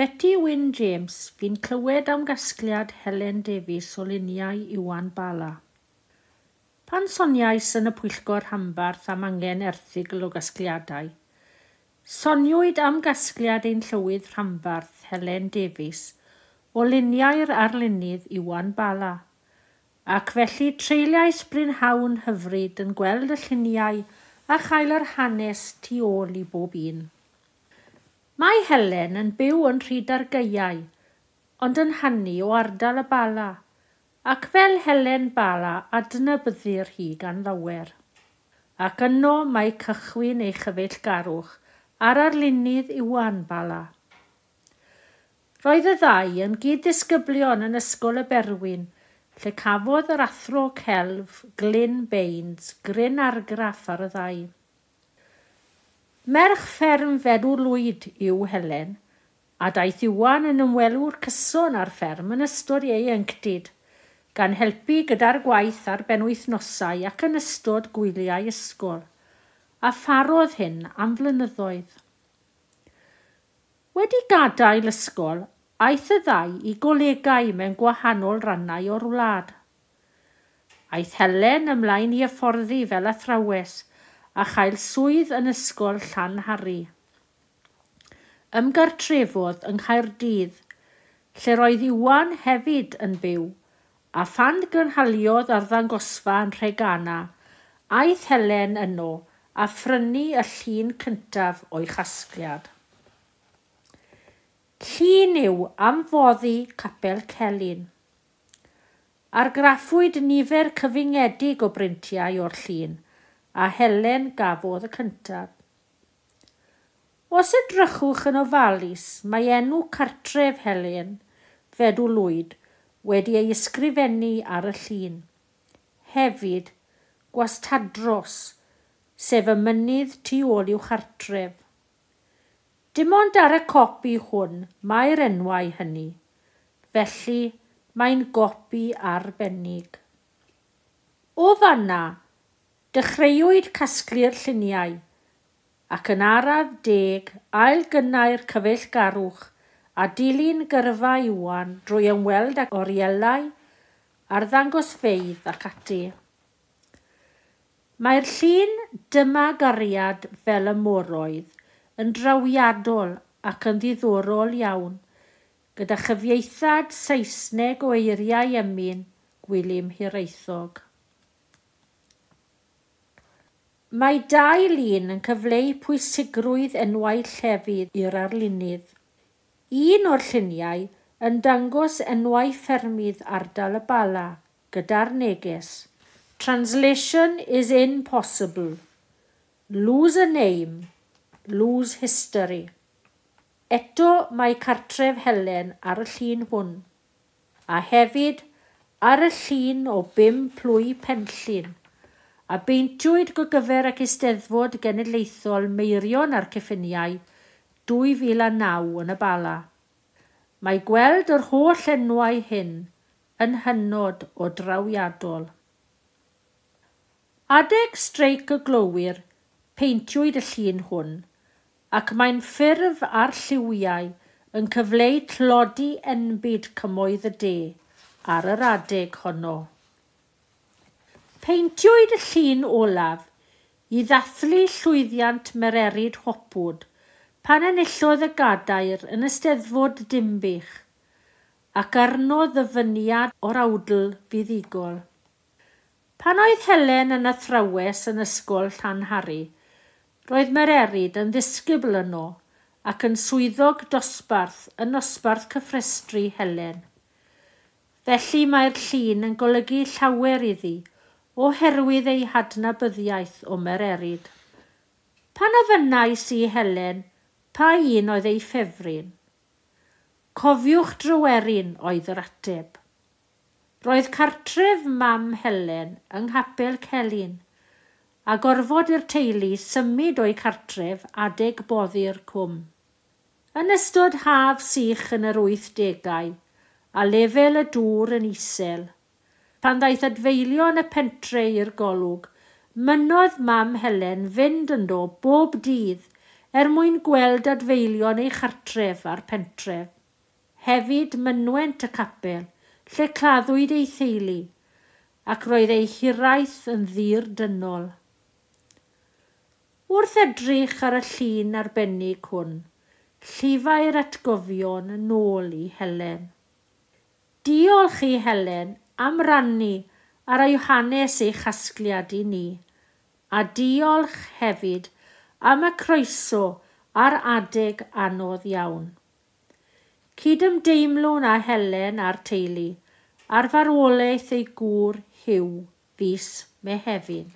Betty Wyn James, fi'n clywed am gasgliad Helen Davies o luniau Iwan Bala. Pan soniais yn y pwyllgor hambarth am angen erthigl o gasgliadau, soniwyd am gasgliad ein llywydd rhambarth Helen Davies o luniau'r arlunydd Iwan Bala, ac felly treuliais Brynhawn hyfryd yn gweld y lluniau a chael yr hanes tu ôl i bob un. Mae Helen yn byw yn rhyd ar geiau, ond yn hannu o ardal y bala, ac fel Helen bala adnabyddir hi gan lawer. Ac yno mae cychwyn ei chyfeillgarwch ar arlunydd Iwan Bala. Roedd y ddau yn gyd-disgyblion yn ysgol y Berwyn, lle cafodd yr athro celf Glyn Baines gryn argraff ar y ddau. Merch fferm fedw lwyd yw Helen, a daeth Iwan yn ymwelw'r cyson ar fferm yn ystod ei eenctid, gan helpu gyda'r gwaith ar benwythnosau ac yn ystod gwyliau ysgol, a pharodd hyn am flynyddoedd. Wedi gadael ysgol, aeth y ddau i golegau mewn gwahanol rannau o'r wlad. Aeth Helen ymlaen i hyfforddi fel athrawes – a chael swydd yn ysgol Llanhari. Ymgartrefodd yng Nghaerdydd, lle roedd Iwan hefyd yn byw, a phan gynhaliodd ar ddangosfa yn Rhegana, aeth Helen yno a phrynu y llun cyntaf o'i chasgliad. Llun yw am foddi Capel Celyn. Argraffwyd nifer cyfingedig o brintiau o'r llun – a Helen gafodd y cyntaf. Os edrychwch yn ofalus, mae enw cartref Helen, Fedw Lwyd, wedi ei ysgrifennu ar y llun. Hefyd, gwastadros, sef y mynydd tu ôl i'w chartref. Dim ond ar y copi hwn mae'r enwau hynny, felly mae'n gopi arbennig. O fanna, dechreuwyd casglu'r lluniau ac yn araf deg ail gynnau'r cyfeillgarwch a dilyn gyrfa Iwan drwy ymweld ag orielau, arddangosfeidd ac ati. Mae'r llun dyma gariad fel y moroedd yn drawiadol ac yn ddiddorol iawn, gyda chyfieithad Saesneg o eiriau emyn Gwilym Hiraethog. Mae dau lun yn cyfleu pwysigrwydd enwau llefydd i'r arlunydd. Un o'r lluniau yn dangos enwau ffermydd ardal y bala gyda'r neges. Translation is impossible. Lose a name. Lose history. Eto mae cartref Helen ar y llun hwn. A hefyd ar y llun o bum plwy penllyn a beintiwyd go gyfer ac Eisteddfod Genedlaethol Meirion a'r Cyffiniau 2009 yn y Bala. Mae gweld yr holl enwau hyn yn hynod o drawiadol. Adeg streic y glowyr peintiwyd y llun hwn ac mae'n ffurf ar lliwiau yn cyfleu tlodi enbyd cymoedd y de ar yr adeg honno. Peintiwyd y llun olaf i ddathlu llwyddiant Mererid Hopwood pan enillodd y gadair yn Ysteddfod Dimbych ac arnodd ddyfyniad o'r awdl fuddigol. Pan oedd Helen yn athrawes yn ysgol Llanhari, roedd Mererid yn ddisgybl yno ac yn swyddog dosbarth yn nosbarth cyffrestru Helen. Felly mae'r llun yn golygu llawer iddi oherwydd ei hadnabyddiaeth o mererid. Pan ofynnais i Helen, pa un oedd ei ffefryn? Cofiwch drywerin oedd yr ateb. Roedd cartref mam Helen yng Nghapel Celyn a gorfod i'r teulu symud o'i cartref adeg boddi'r cwm. Yn ystod haf sych yn yr 80au a lefel y dŵr yn isel – pan ddaeth adfeilion y pentre i'r golwg, mynodd mam Helen fynd ynddo bob dydd er mwyn gweld adfeilion ei chartref a'r pentref. Hefyd mynwent y capel, lle claddwyd ei theulu, ac roedd ei hiraeth yn ddir dynol. Wrth edrych ar y llun arbennig hwn, llifau'r atgofion yn ôl i Helen. Diolch i Helen am rannu ar ei hanes ei chasgliad i ni, a diolch hefyd am y croeso ar adeg anodd iawn. Cydymdeimlwn a Helen a'r teulu, ar farwolaeth ei gŵr hiw fus Mehefin.